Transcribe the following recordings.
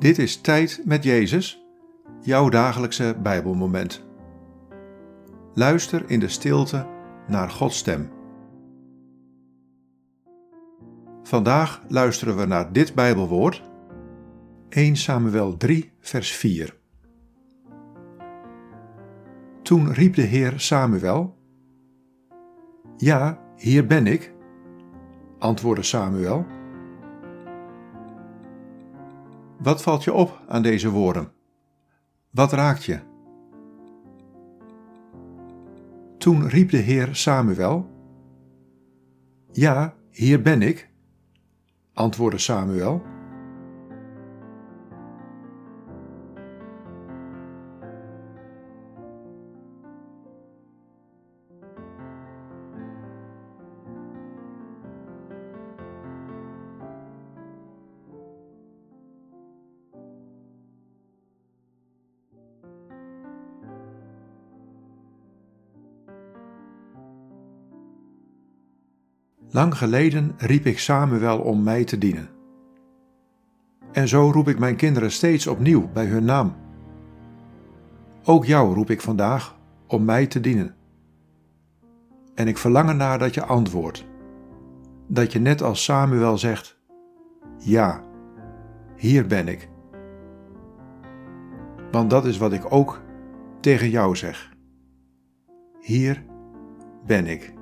Dit is Tijd met Jezus, jouw dagelijkse Bijbelmoment. Luister in de stilte naar Gods stem. Vandaag luisteren we naar dit Bijbelwoord, 1 Samuel 3, vers 4. Toen riep de Heer Samuel: Ja, hier ben ik, antwoordde Samuel. Wat valt je op aan deze woorden? Wat raakt je? Toen riep de Heer Samuel: Ja, hier ben ik, antwoordde Samuel. Lang geleden riep ik Samuel om mij te dienen. En zo roep ik mijn kinderen steeds opnieuw bij hun naam. Ook jou roep ik vandaag om mij te dienen. En ik verlang ernaar dat je antwoordt. Dat je net als Samuel zegt: Ja, hier ben ik. Want dat is wat ik ook tegen jou zeg. Hier ben ik.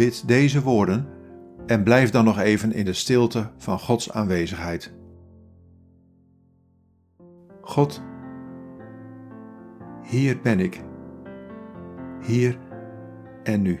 Bid deze woorden en blijf dan nog even in de stilte van Gods aanwezigheid. God, hier ben ik, hier en nu.